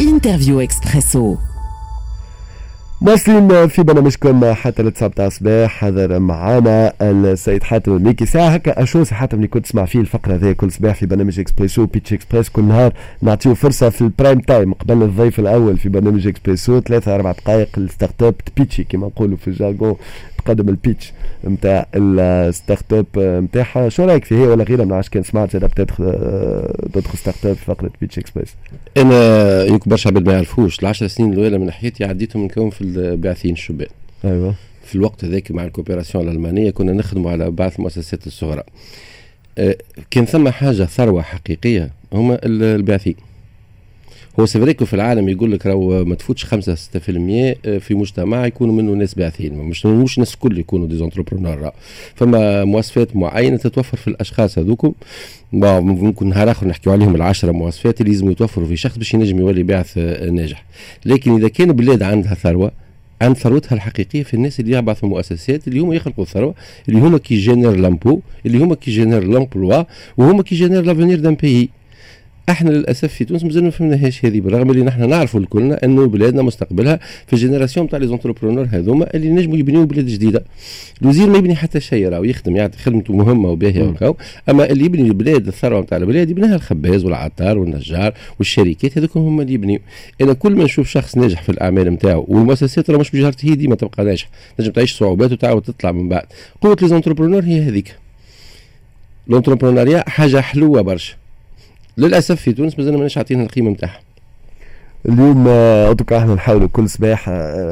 interview اكسبريسو مواصلين في برنامجكم حتى للتسعة بتاع الصباح حضر معانا السيد حاتم الميكي. ساعة هكا اشو سي حاتم اللي كنت تسمع فيه الفقرة هذه كل صباح في برنامج اكسبريسو pitch express كل نهار نعطيه فرصة في ال prime time قبل الضيف الأول في برنامج اكسبريسو ثلاثة أربع دقائق ال start-up pitchي كما نقولوا في ال jargon تقدم ال pitch نتاع ال start-up نتاعها شو رأيك فيه ولا غيرها ما كان سمعت زاد peut-être d'autres start-up في فقرة pitch express؟ أنا يمكن برشا عباد ما يعرفوش. العشر سنين الأولى من حياتي عديتهم نكون في الباعثين الشبان. أيوه. في الوقت هذاك مع ال coopération الألمانية كنا نخدموا على بعض المؤسسات الصغرى. أه، كان ثم حاجة ثروة حقيقية هما الباعثين هو c'est vrai que في العالم يقول لك راهو ما تفوتش 5 6% آه، في مجتمع يكونوا منه ناس باعثين مش مش الناس الكل يكونوا des entrepreneurs فما مواصفات معينة تتوفر في الأشخاص هذوكم. ممكن نهار آخر نحكيو عليهم العشرة مواصفات اللي لازم يتوفروا في شخص باش ينجم يولي باعث آه، ناجح. لكن إذا كان بلاد عندها ثروة عن ثروتها الحقيقية في الناس اللي يبعثوا المؤسسات اللي هما يخلقوا الثروة اللي هما qui génèrent l'emploi اللي هما qui génèrent l'emploi وهما qui génèrent l'avenir d'un pays. إحنا للاسف في تونس مازلنا ما فهمناهاش هذه بالرغم اللي نحن نعرفوا الكلنا أنه بلادنا مستقبلها في ال génération تاع les entrepreneurs هذوما اللي نجموا يبنيوا بلاد جديدة. الوزير ما يبني حتى شيء راهو يخدم يعطي خدمته مهمة وباهية وكاو. أما اللي يبني البلاد الثروة نتاع البلاد يبنيها الخباز والعطار والنجار والشركات هذوك هم اللي يبنيوا أنا كل ما نشوف شخص ناجح في الأعمال نتاعو والمؤسسات راه مش بجهرته هي ديما تبقى ناجح نجم تعيش صعوبات وتعاود تطلع من بعد. قوة les entrepreneurs هي هذيك. l'entrepreneuriat حاجة حلوة برشا. للأسف في تونس مازلنا ماناش عاطيين القيمة نتاعها اليوم اوتوكا إحنا نحاولوا كل صباح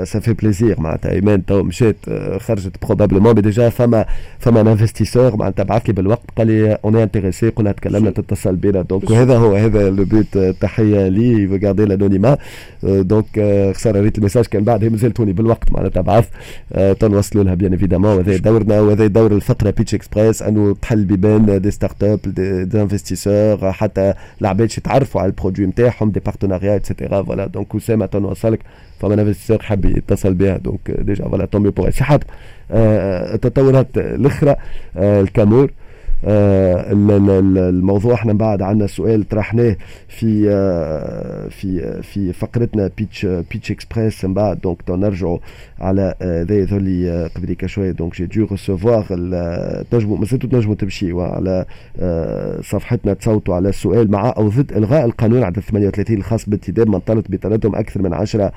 سافي بليزير معناتها إيمان تو مشات آه، خرجت بروبابلومون ديجا فما فما انفستيسور معناتها بعث لي بالوقت قال لي اون انتريسي قلنا تكلمنا تتصل بنا. دونك هذا هو هذا لو بوت تحية لي غاردي لانونيما دونك خساره ريت الميساج كان بعد هي مازال توني بالوقت معناتها بعث. آه، تنوصلوا لها بيان ايفيدامون وهذا دورنا وهذا دور الفقره بيتش اكسبريس أنه تحل بيبان دي ستارت اب دي انفستيسور حتى العباد يتعرفوا على البرودوي نتاعهم دي بارتناريا اتسيتيرا فوالا دونك وسام تنوصلك فما انفستيسور حاب يتصل بها دونك ديجا فوالا تومي بور سي حاضر التطورات الاخرى الكامور الموضوع إحنا بعد عندنا سؤال طرحناه في آه في في فقرتنا بيتش بيتش اكسبريس من بعد دونك نرجعوا على ذي ذولي قبليك شوية. دونك جي دو ريسيفوار تنجموا مازلتوا تنجموا تمشيوا على آه صفحتنا تصوتوا على السؤال مع أو ضد إلغاء القانون عدد 38 الخاص بانتداب من طالت بتردم أكثر من 10 آه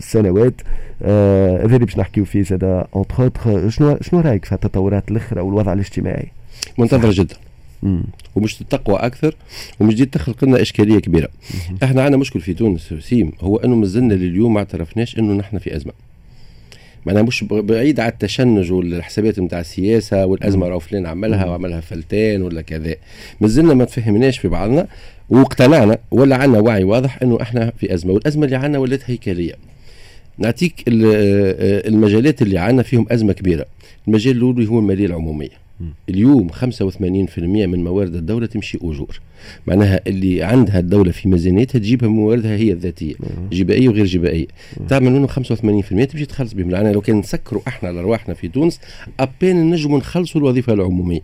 سنوات آه هذا اللي باش نحكيو فيه زاد اونتر اوتر شنو شنو رأيك في التطورات الأخرى والوضع الاجتماعي؟ منتظرة جدا مم. ومش تقوى أكثر ومش دي تخلق لنا إشكالية كبيرة مم. إحنا عندنا مشكل في تونس سيم هو أنه مازلنا لليوم ما اعترفناش أنه نحن في أزمة معناها مش بعيد على التشنج والحسابات نتاع السياسة والأزمة راهو فلان عملها وعملها فلتان ولا كذا. مازلنا ما تفهمناش في بعضنا واقتنعنا ولا عندنا وعي واضح إنه إحنا في أزمة والأزمة اللي عندنا ولات هيكلية. نعطيك المجالات اللي عندنا فيهم أزمة كبيرة. المجال الأول هو المالية العمومية. اليوم 85% من موارد الدولة تمشي أجور. معناها اللي عندها الدولة في ميزانيتها تجيبها من مواردها هي الذاتية جبائية وغير جبائية. تعمل منهم 85% تمشي تخلص بهم. يعني لو كان نسكروا إحنا على ارواحنا في تونس أبين نجموا نخلصوا الوظيفة العمومية.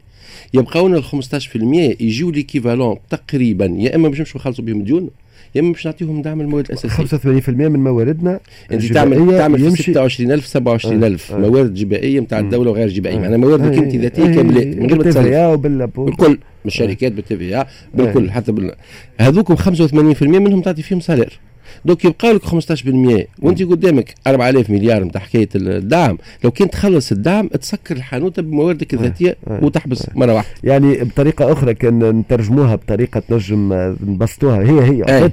يبقاونا ال 15% يجيو ليكيفالون تقريبا يا إما باش نمشوا نخلصوا بهم ديون يا إما باش نعطيهم دعم المواد الأساسية. 85% من مواردنا أنت تعمل تعمل في 26000 27000 آه. موارد جبائية نتاع الدولة وغير جبائية. معناها موارد انت ذاتية كاملة من غير ما بالكل من الشركات بالتي في بالكل حتى بال... هذوكم 85% منهم تعطي فيهم سالير. دوك يبقى لك 15% وانت قدامك 4000 مليار نتاع حكاية الدعم لو كنت تخلص الدعم تسكر الحانوتة بمواردك الذاتية وتحبس مرة واحدة. يعني بطريقة أخرى كان نترجموها بطريقة تنجم نبسطوها. هي هي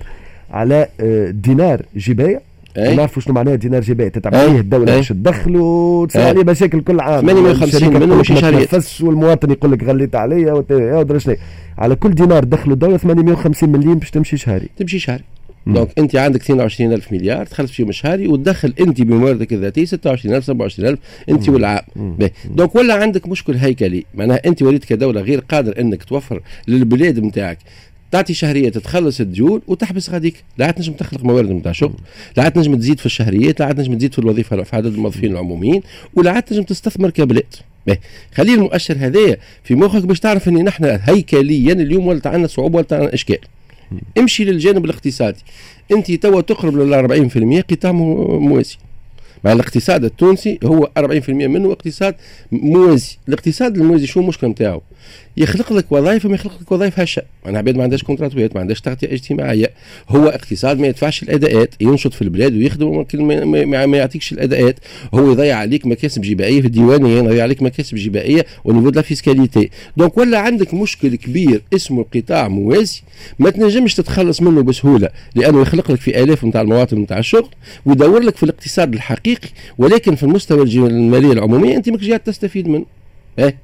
على آه، دينار جبايه أي. نعرفوا شنو معناها دينار جبايه تتعب عليه الدولة باش تدخل وتصير عليه مشاكل كل عام. 58 منه مش تنفس والمواطن يقول لك غليت عليا ودرا على كل دينار دخلوا الدولة 850 مليون باش تمشي شهري. تمشي شهري. donc انت عندك 22000 مليار تخلص فيهم شهري وتدخل انت بمواردك الذاتيه 26000 27000 انت والعام. donc ولا عندك مشكل هيكلي. معناها انت وليت كدولة غير قادر انك توفر للبلاد نتاعك تعطي شهرية تتخلص الديون وتحبس غاديك. لا عاد تنجم تخلق موارد نتاع شغل. لا عاد تنجم تزيد في الشهريات لا عاد تنجم تزيد في الوظيفة في عدد الموظفين العموميين ولا عاد تنجم تستثمر كبلاد. خلي المؤشر هذايا في مخك باش تعرف ان نحن هيكليا اليوم ولت عندنا صعوبة ولت عندنا إشكال. امشي للجانب الاقتصادي. انت توا تقرب لل 40% قطاع موازي. مع الاقتصاد التونسي هو 40% منه اقتصاد موازي. الاقتصاد الموازي شو المشكلة نتاعو؟ يخلق لك وظائف وما يخلق لك وظائف هشه أنا عباد ما عندهاش contratوات ما عندهاش تغطية اجتماعية. هو اقتصاد ما يدفعش الأداءات ينشط في البلاد ويخدم ما, ما يعطيكش الأداءات. هو يضيع عليك مكاسب جبائية في الديوانية يضيع عليك مكاسب جبائية و niveau la fiscalité donc ولا عندك مشكل كبير اسمه قطاع موازي ما تنجمش تتخلص منه بسهولة لأنه يخلق لك في آلاف نتاع المواطن نتاع الشغل ويدور لك في الاقتصاد الحقيقي ولكن في المستوى المالية العمومية أنت ماكش تستفيد منه. إيه؟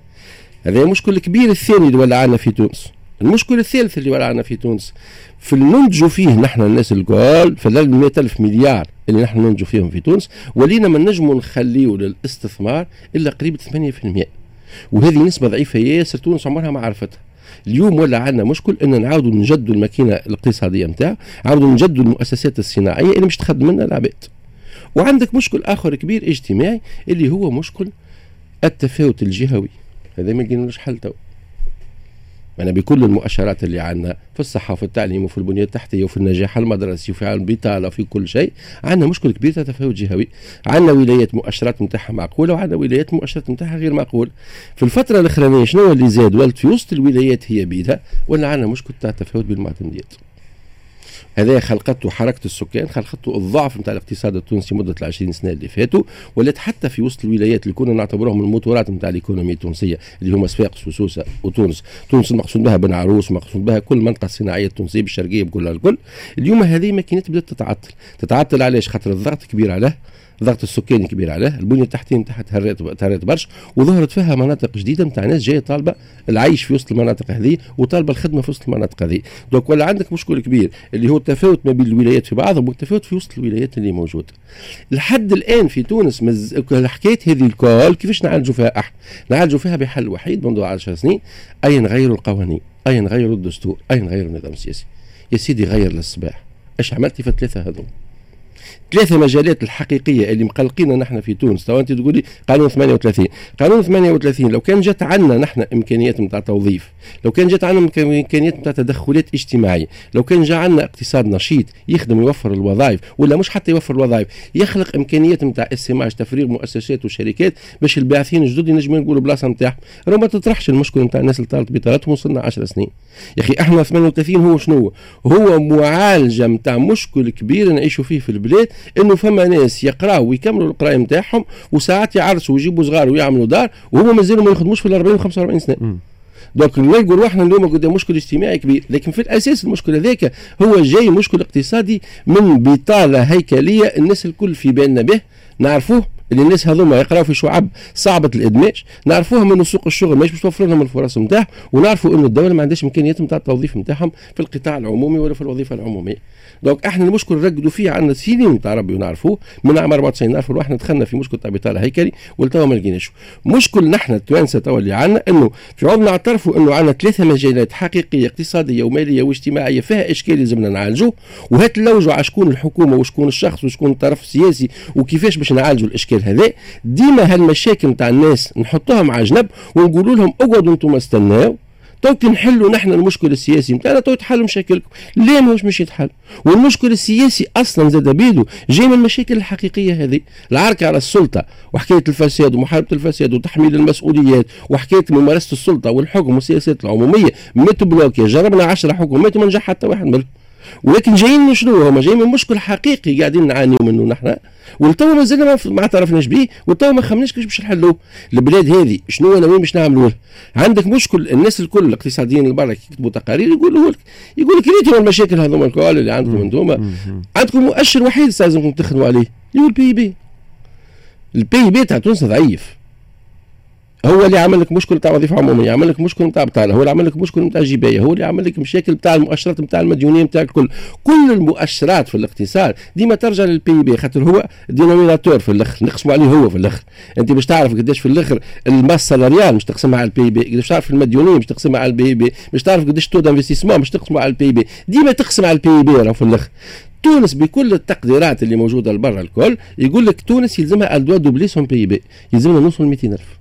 هذا مشكل كبير الثاني اللي ولا عنا في تونس. المشكل الثالث اللي ولا عنا في تونس في اللي ننتجوا فيه نحن الناس الكل في ال ألف مليار اللي نحن ننتجوا فيهم في تونس ولينا ما نجموا نخليه للاستثمار إلا قريب 8% وهذه نسبة ضعيفة ياسر تونس عمرها ما عرفتها اليوم ولا عندنا مشكل إن نعاودوا نجدوا الماكينة الاقتصادية نتاع نعاودوا نجدوا المؤسسات الصناعية اللي مش تخدم لنا العباد. وعندك مشكل آخر كبير اجتماعي اللي هو مشكل التفاوت الجهوي. هذا ما لقيناش حل تو أنا بكل المؤشرات اللي عندنا في الصحة وفي التعليم وفي البنية التحتية وفي النجاح المدرسي وفي البطالة وفي كل شيء عندنا مشكل كبير تفاوت جهوي. عندنا ولايات مؤشرات نتاعها معقولة وعندنا ولايات مؤشرات نتاعها غير معقول. في الفترة الأخرانية شنو اللي زاد؟ ولد في وسط الولايات هي بيدها ولا عندنا مشكل تاع تفاوت بالمعتمديات؟ هذا خلقته حركة السكان خلقته الضعف نتاع الاقتصاد التونسي مدة ال 20 سنة اللي فاتوا ولات حتى في وسط الولايات اللي كنا نعتبرهم الموتورات نتاع الإيكونومية التونسية اللي هما صفاقس وسوسه وتونس. تونس المقصود بها بن عروس المقصود بها كل المنطقة الصناعيه التونسية بالشرقية بكلها الكل. اليوم هذه ماكينات بدأت تتعطل. تتعطل علاش؟ خاطر الضغط كبير عليه الضغط السكاني كبير عليه البنية التحتية نتاعها تهرت تهرت برشا وظهرت فيها مناطق جديدة نتاع ناس جاية طالبة العيش في وسط المناطق هذه وطالبة الخدمة في وسط المناطق هذه. دوك ولا عندك مشكل كبير اللي هو التفاوت ما بين الولايات في بعضهم والتفاوت في وسط الولايات اللي موجوده لحد الآن في تونس مز... حكاية هذه الكل كيفاش نعالجوا فيها؟ إحنا نعالجوا فيها بحل وحيد منذ 10 سنين. أي نغيروا القوانين؟ أي نغيروا الدستور؟ أي نغيروا النظام السياسي؟ يا سيدي غير للصباح إيش عملتي في الثلاثة هذول ثلاثة مجالات الحقيقية اللي مقلقينا نحن في تونس. تو أنت تقولي قانون 38 قانون 38 لو كان جات عندنا نحن إمكانيات نتاع توظيف لو كان جات عندنا إمكانيات نتاع تدخلات اجتماعيه لو كان جا عندنا اقتصاد نشيط يخدم يوفر الوظائف ولا مش حتى يوفر الوظائف يخلق إمكانيات نتاع اسماج تفريغ مؤسسات وشركات باش الباعثين الجدد ينجموا يقولوا بلاصة نتاعهم راه ما تطرحش المشكل نتاع الناس اللي طالت بطالتهم وصلنا 10 سنين. يا أخي إحنا 38 هو شنو؟ هو معالجة نتاع مشكل كبير نعيشوا فيه في البلاد إنه فما ناس يقراوا ويكملوا القرايه نتاعهم وساعات يعرسوا ويجيبوا صغار ويعملوا دار وهما مازالوا ما يخدموش في ال 40 و 45 سنه دونك نلقوا روحنا اليوم قدام مشكل اجتماعي كبير لكن في الأساس المشكل هذاك هو جاي مشكل اقتصادي من بطالة هيكلية الناس الكل في بالنا به نعرفوه اللي الناس هذوما يقراوا في شعب صعبة الإدماج نعرفوها من سوق الشغل ماهيش باش توفر لهم الفرص نتاعهم ونعرفوا إنه الدولة ما عندهاش امكانيات نتاع التوظيف نتاعهم في القطاع العمومي ولا في الوظيفة العمومية. دونك إحنا المشكل نرقدوا فيه عندنا سنين نتاع ربي ونعرفوه من عام 94 نعرفوا روحنا دخلنا في مشكل تاع بطالة هيكلي ولتوا ما لقيناش. مشكل نحن التوانسة توا اللي عندنا إنه في عود نعترفوا إنه عندنا ثلاثة مجالات حقيقية اقتصادية ومالية واجتماعية فيها إشكال لازمنا نعالجوه وهات نلوجوا على شكون الحكومة وشكون الشخص وشكون الطرف السياسي وكيفاش باش نعالجوا الاشكال هذا ديما هالمشاكل نتاع الناس نحطوها مع جنب ونقولوا لهم اقعدوا أنتم استناو تو نحلوا نحن المشكل السياسي نتاعنا تو تحلوا مشاكلكم. ليه ماهوش مش يتحل؟ والمشكل السياسي أصلا زاد بيدو جاي من المشاكل الحقيقية هذه. العركة على السلطة وحكاية الفساد ومحاربة الفساد وتحميل المسؤوليات وحكاية ممارسة السلطة والحكم والسياسات العمومية ميت جربنا 10 حكومات وما نجح حتى واحد منهم ولكن جايين من شنو هما؟ جايين من مشكل حقيقي قاعدين نعانيوا منه نحن. والتو مازلنا ما اعترفناش به والتو ما خمناش كيفاش باش نحلوه. البلاد هذه شنو أنا وين باش نعملوا عندك مشكل الناس الكل الاقتصاديين اللي برا يكتبوا تقارير يقولوا لك يقول لك ريتوا المشاكل هذوما الكل اللي عندكم أنتم عندكم مؤشر وحيد لازمكم تخدموا عليه اللي هو ال PIB ال PIB تاع تونس ضعيف. هو اللي عمل لك مشكل بتاع وظيفة عموميه عمل لك مشكل بتاع بطاله هو اللي عمل لك مشكل بتاع جبايه هو اللي عمل لك مشاكل بتاع المؤشرات بتاع المديونية بتاع الكل. كل المؤشرات في الاقتصاد ديما ترجع لل PIB خاطر هو dénominateur في الأخر نقسموا عليه هو في الأخر. أنت باش تعرف قداش في الأخر ال masse salariale مش تقسمها على ال PIB باش تعرف المديونية مش تقسمها على ال PIB مش تعرف قداش taux d'investissement مش تقسمها على ال PIB ديما تقسم على ال PIB في الأخر. تونس بكل التقديرات اللي موجودة لبرا الكل يقول لك تونس يلزمها elle doit doubler son PIB يلزمنا نوصل 200000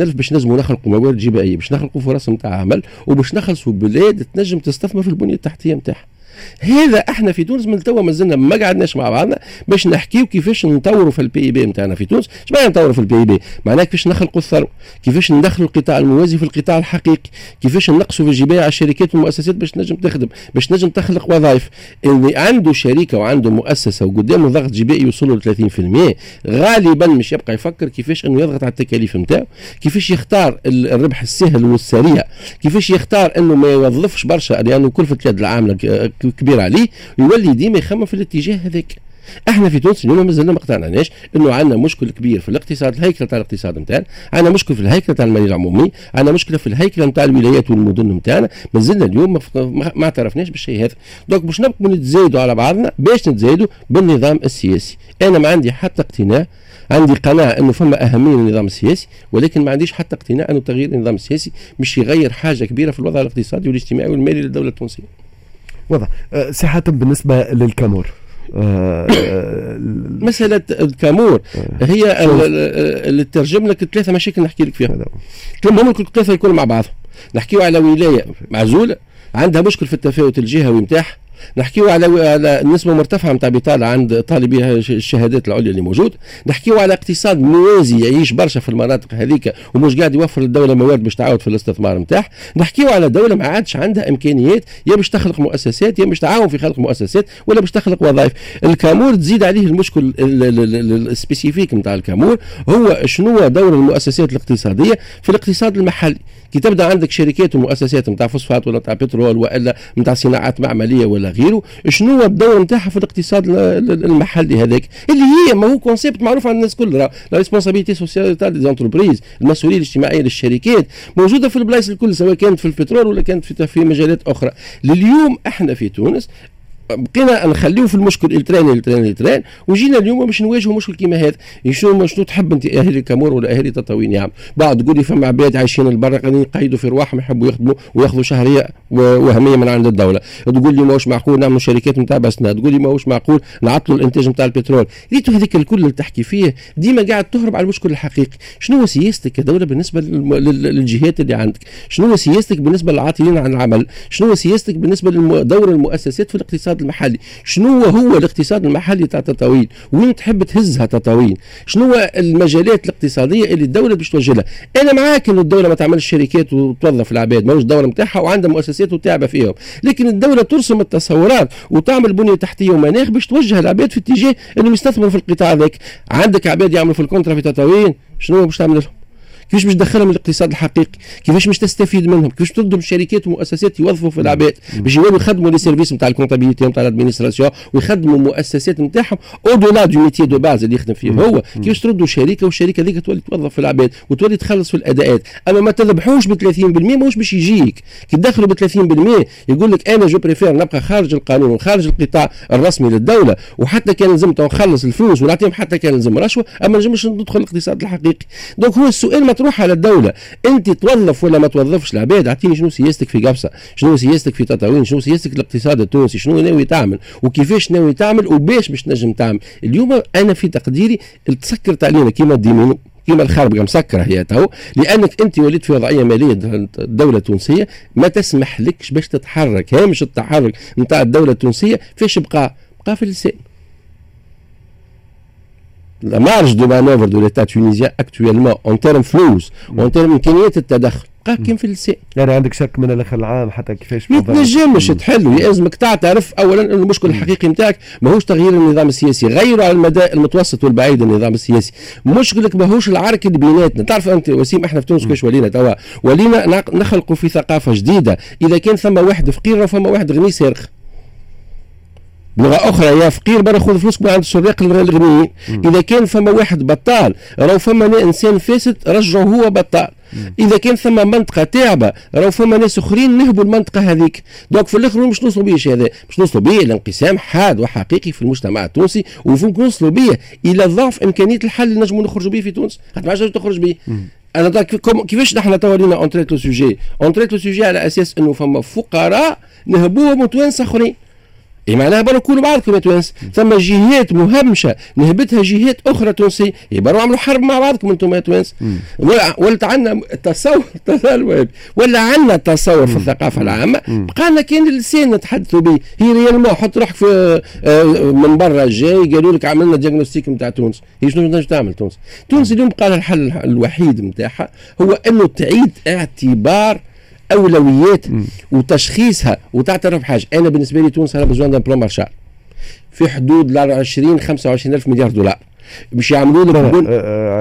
الف باش نجموا نخلقوا موارد جبائيه باش نخلقوا فرص نتاع عمل وباش نخلصوا بلاد تنجم تستثمر في البنية التحتية نتاعها. هذا إحنا في تونس من توا مازلنا ما قعدناش مع بعضنا باش نحكيو كيفاش نطوروا في ال PIB نتاعنا في تونس. اش معنى نطوروا في ال PIB؟ معناها كيفاش نخلقوا الثروة؟ كيفاش ندخلوا القطاع الموازي في القطاع الحقيقي؟ كيفاش نقصوا في الجبايه على الشركات والمؤسسات باش تنجم تخدم باش تنجم تخلق وظائف؟ اللي عنده شركة وعنده مؤسسة وقدامه ضغط جبائي يوصل ل 30% غالبا مش يبقى يفكر كيفاش إنه يضغط على التكاليف نتاعو كيفاش يختار الربح السهل والسريع كيفاش يختار إنه ما يوظفش برشا لأنه كلفه اليد العامله كبير عليه يولي ديما يخمم في الاتجاه هذاك. إحنا في تونس اليوم مازلنا ما اقتنعناش انه عندنا مشكل كبير في الاقتصاد الهيكلة تاع الاقتصاد نتاعنا عندنا مشكل في الهيكلة تاع المالية العمومي عندنا مشكلة في الهيكلة نتاع الولايات والمدن نتاعنا مازلنا اليوم ما اعترفناش بالشيء هذا. دونك باش نبقوا نتزايدوا على بعضنا باش نتزايدوا بالنظام السياسي. أنا ما عندي حتى اقتناع عندي قناعة أنه فما أهمية للنظام السياسي ولكن ما عنديش حتى اقتناع أنه تغيير النظام السياسي مش يغير حاجة كبيرة في الوضع الاقتصادي والاجتماعي والمالي للدولة التونسية. واضح. أه، صحة بالنسبة للكامور. أه, أه، مسألة الكامور أه. هي اللي ترجم لك ثلاثة مشاكل نحكي لك فيها. هم ثلاثة يكونوا مع بعض. نحكيو على ولاية معزولة عندها مشكل في التفاوت الجهوي نتاعها نحكيو على على نسبة مرتفعة نتاع بطالة عند طالبي الشهادات العليا اللي موجود. نحكيو على اقتصاد موازي يعيش برشا في المناطق هذيك ومش قاعد يوفر للدولة موارد باش تعاود في الاستثمار نتاعها نحكيو على دولة ما عادش عندها إمكانيات يا باش تخلق مؤسسات يا باش تعاون في خلق مؤسسات ولا باش تخلق وظائف. الكامور تزيد عليه المشكل ال spécifique نتاع الكامور هو شنو دور المؤسسات الاقتصادية في الاقتصاد المحلي. كي تبدأ عندك شركات ومؤسسات نتاع فوسفات ولا نتاع بترول وإلا نتاع صناعات معملية ولا غيره. شنو هو الدور نتاعها في الاقتصاد المحلي هذاك؟ اللي هي ما هو concept معروف عند الناس كلها la responsabilité sociale des entreprises المسؤولية الاجتماعية للشركات موجودة في البلايص الكل سواء كانت في البترول ولا كانت في مجالات أخرى. لليوم إحنا في تونس بقينا نخليو في المشكل ال traîne ال traîne ال traîne وجينا اليوم باش نواجهوا مشكل كيما هذا. شنو شنو تحب أنت اهالي كامور ولا اهالي تطاوين؟ يعمل بعض تقول لي فما عباد عايشين البرا قاعدين يقيدوا في رواحهم يحبوا يخدموا وياخذوا شهرية وهمية من عند الدولة. تقول لي ماهوش معقول نعملوا شركات نتاع بستنة تقول لي ماهوش معقول نعطلوا الإنتاج نتاع البترول. ريتو هذيك الكل اللي تحكي فيه ديما قاعد تهرب على المشكل الحقيقي. شنو هو سياستك كدوله بالنسبة للجهات اللي عندك؟ شنو هو سياستك بالنسبة للعاطلين عن العمل؟ شنو هو سياستك بالنسبة لدور المؤسسات في الاقتصاد المحلي. شنو هو الاقتصاد المحلي تاع تطاوين وين تحب تهزها تطاوين شنو المجالات الاقتصادية اللي الدولة باش توجه أنا معاك إنه الدولة ما تعملش شركات وتوظف العباد ماهوش الدولة نتاعها وعندها مؤسسات وتعبى فيهم. لكن الدولة ترسم التصورات وتعمل بنية تحتية ومناخ باش توجه العباد في اتجاه إنهم يستثمروا في القطاع هذاك عندك عباد يعملوا في الكونترا في تطاوين شنو باش تعمل لهم؟ كيفاش باش تدخلهم الاقتصاد الحقيقي؟ كيفاش باش تستفيد منهم؟ كيفاش تردهم شركات ومؤسسات يوظفوا في العباد باش يولوا يخدموا les services نتاع ال comptabilité نتاع ال administration ويخدموا مؤسسات نتاعهم au-delà du métier de base اللي يخدم فيه هو. كيفاش تردوا شركة والشركة هذيك تولي توظف في العباد وتولي تخلص في الأداءات؟ أما ما تذبحوش ب 30% ماهوش باش يجيك. كي تدخلوا ب 30% يقول لك أنا je préfère نبقى خارج القانون وخارج القطاع الرسمي للدولة وحتى كان لازم نخلص الفلوس ونعطيهم حتى كان لازم رشوة أما نجمش ندخل الاقتصاد الحقيقي. donc هو السؤال مطروح على الدولة. انت توظف ولا ما توظفش العباد اعطيني شنو سياستك في قفصة شنو سياستك في تطاوين شنو سياستك الاقتصاد التونسي شنو ناوي تعمل وكيفاش ناوي تعمل وباش باش تنجم تعمل. اليوم أنا في تقديري تسكرت علينا كيما الدومينو كيما الخربقة مسكرة هي تو لأنك أنت وليت في وضعية مالية الدولة التونسية ما تسمح لكش باش تتحرك. هامش التحرك نتاع الدولة التونسية فيش بقى؟ بقى في اللسان. La marge de manœuvre de l'État tunisien actuellement en termes فلوس وان termes امكانيات التدخل بقى كيف في اللسان يعني عندك شك من الآخر العام حتى كيفاش ما تنجمش تحلوا يلزمك تعرف اولا المشكل الحقيقي نتاعك ماهوش تغيير النظام السياسي غيره على المدى المتوسط والبعيد النظام السياسي. مشكلك ماهوش العرك اللي بيناتنا. تعرف أنت وسيم إحنا في تونس كيفاش ولينا توا ولينا نخلقوا في ثقافة جديدة. إذا كان ثم واحد فقير وفما واحد غني سارق. بلغه أخرى يا فقير برا خذ فلوسك من عند السراق الغنيين إذا كان فما واحد بطال راهو فما إنسان فاسد رجعوا هو بطال. إذا كان ثم منطقة تعبة راهو فما ناس أخرين نهبوا المنطقة هذيك. donc في الآخر مش نوصلوا بيه هذا مش نوصلوا بيه إلى انقسام حاد وحقيقي في المجتمع التونسي وممكن نوصلوا بيه إلى ضعف إمكانية الحل اللي نجموا نخرجوا به في تونس. ما تخرج به أنا كيفاش نحن تورينا on traite le sujet on traite le sujet على أساس إنه فما فقراء نهبوهم وتوانسة أخرين. اي معناها برا كونوا بعضكم يا تونس ثم جهات مهمشة نهبتها جهات أخرى تونسيه يبروا عملوا حرب مع بعضكم أنتم يا تونس ولا ولا عندنا تصور ولا عندنا تصور في الثقافة العامة. بقى لنا كان اللسان نتحدثوا به. هي ريال حط روحك في آه، من برا جاي قالوا لك عملنا diagnostic نتاع تونس. هي شنو تنجم تعمل تونس؟ تونس اليوم بقى الحل الوحيد نتاعها هو إنه تعيد اعتبار اولويات وتشخيصها وتعترف بحاجة. أنا بالنسبة لي تونس on a besoin d'un plan Marshall. في حدود 20 25 ألف مليار دولار. يعملوا لك بن...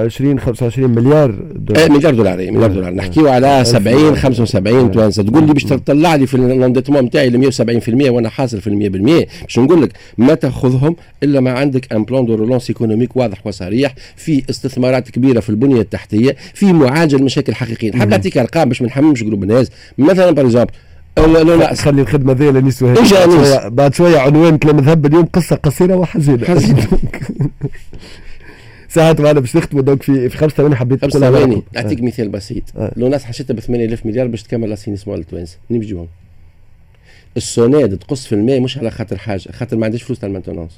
20 25 مليار دولار آه مليار دولار. إيه، مليار دولار. نحكيو على 70 75 توانسة. تقول لي باش تطلع لي في ال endettement نتاعي ل 170% وأنا حاصل في 100% باش نقول لك ما تأخذهم إلا ما عندك un plan de relance économique واضح وصريح في استثمارات كبيرة في البنية التحتية في معالجة المشاكل الحقيقيه نحب نعطيك أرقام باش ما نحممش قلوب الناس مثلا par exemple لا لا خلي الخدمة ذي لنسوة بعد شوية عنوان كلام ذهب اليوم قصة قصيرة وحزينة. حزينة. ساعات معنا باش نختموا دونك في في خمس ثواني حبيت خمس ثواني. نعطيك آه. مثال بسيط. آه. l'ONAS حاجتها ب 8000 مليار باش تكمل l'assainissement التوانسه منين بيجيبهم؟ ال SONEDE تقص في الماء مش على خاطر حاجة خاطر ما عندهاش فلوس تاع ال maintenance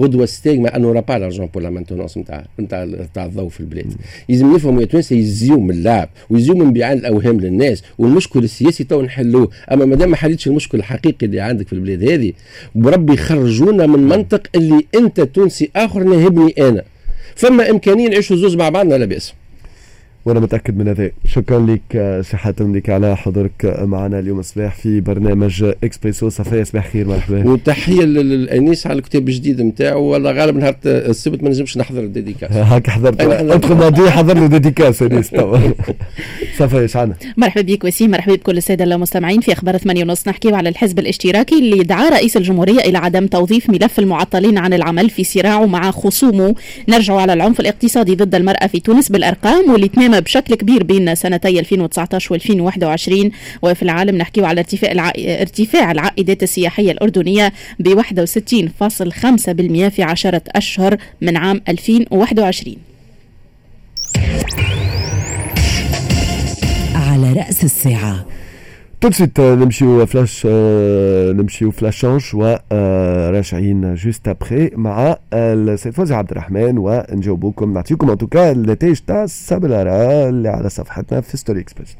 غدوه STEG même on n'a pas l'argent pour la maintenance نتاع نتاع نتاع الضوء في البلاد. لازم نفهموا يا تونس يزيو من اللعب ويزيو من بيعان الاوهام للناس والمشكل السياسي تو نحلوه اما ما دام ما حليتش المشكل الحقيقي اللي عندك في البلاد هذه بربي خرجونا من منطق اللي انت تونسي اخر نهبني أنا فما امكانيه نعيشوا زوز مع بعضنا لا باس وأنا متأكد من هذا. شكرا لك صحة لك على حضورك معنا اليوم الصباح في برنامج إكسبريسو. صفايا صباح خير مرحبا. وتحية للانيس على الكتاب الجديد نتاعو. والله غالب نهار السبت ما نجمش نحضر ال dédicace. هاك حضرت. ادخل ماضي حضر له dédicace انيس توا صفايا شعنا مرحبا بك وسيم مرحبا بكل السادة المستمعين. في أخبار 8 ونص نحكيو على الحزب الاشتراكي اللي دعا رئيس الجمهورية إلى عدم توظيف ملف المعطلين عن العمل في صراعه مع خصومه. نرجع على العنف الاقتصادي ضد المرأة في تونس بالأرقام واللي تنام بشكل كبير بين سنتي 2019 و2021 وفي العالم نحكي على ارتفاع الع... ارتفاع العائدات السياحية الأردنية ب 61.5% في عشرة أشهر من عام 2021 على رأس الساعة. تو سويت نمشيو فلاش نمشيو فلاشونج وراجعين جوست ابخي مع السيد فوزي عبد الرحمن ونجاوبوكم نعطيكم ان توكا النتائج تاع السبلارة اللي على صفحتنا في ستوري اكسبريس